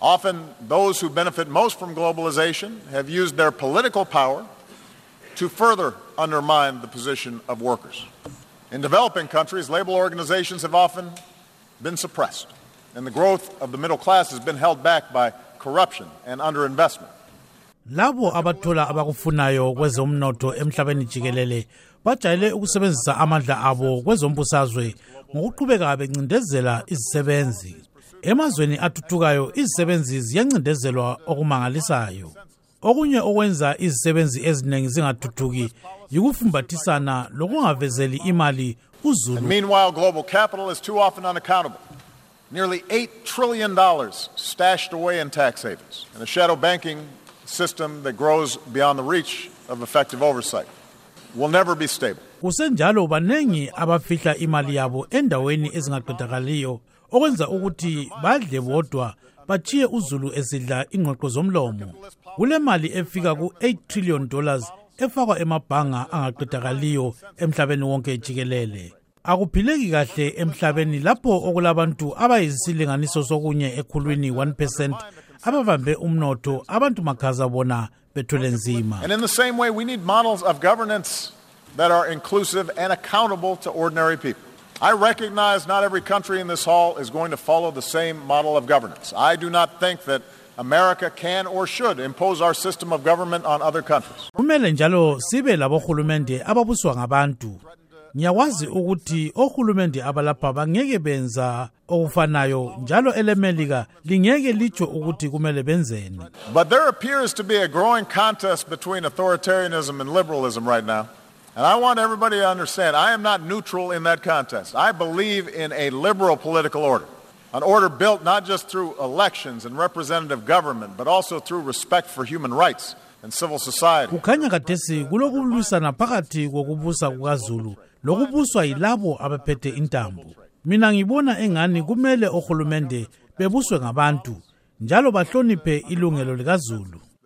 Often, those who benefit most from globalization have used their political power to further undermine the position of workers. In developing countries, labor organizations have often been suppressed, and the growth of the middle class has been held back by corruption and underinvestment. labo abathola abakufunayo kwezomnotho emhlabeni jikelele bajayele ukusebenzisa amandla abo kwezombusazwe ngokuqhubeka bencindezela izisebenzi emazweni athuthukayo izisebenzi ziyancindezelwa okumangalisayo. Okunye okwenza izisebenzi eziningi zingathuthuki yikufumbathisana lokungavezeli imali uzulu. Meanwhile, global capital is too often unaccountable. Nearly $8 trillion stashed away in tax havens, and a shadow banking system that grows beyond the reach of effective oversight will never be stable. kusenjalo baningi abafihla imali yabo endaweni ezingaqedakaliyo okwenza ukuthi badle bodwa bachiye uzulu esidla ingqoqo zomlomo kule mali efika ku-8 trillion dollars efakwa emabhanga angaqedakaliyo emhlabeni wonke jikelele akuphileki kahle emhlabeni lapho okulabantu abayisilinganiso sokunye ekhulwini 1 ababambe umnotho abantu makhaza bona nzima And in the same way, we need models of governance that are inclusive and accountable to ordinary people. I recognize not every country in this hall is going to follow the same model of governance. I do not think that America can or should impose our system of government on other countries. kumele njalo sibe labohulumende ababuswa ngabantu ngiyakwazi ukuthi ohulumende abalapha bangeke benza okufanayo njalo elemelika lingeke litsho ukuthi kumele benzeni But there appears to be a growing contest between authoritarianism and liberalism right now. And I want everybody to understand I am not neutral in that contest. I believe in a liberal political order, an order built not just through elections and representative government, but also through respect for human rights. Kukhanya kathesi kulokulwisana phakathi kokubusa kukazulu lokubuswa yilabo abaphethe intambo. Mina ngibona engani kumele ohulumende bebuswe ngabantu njalo bahloniphe ilungelo likazulu.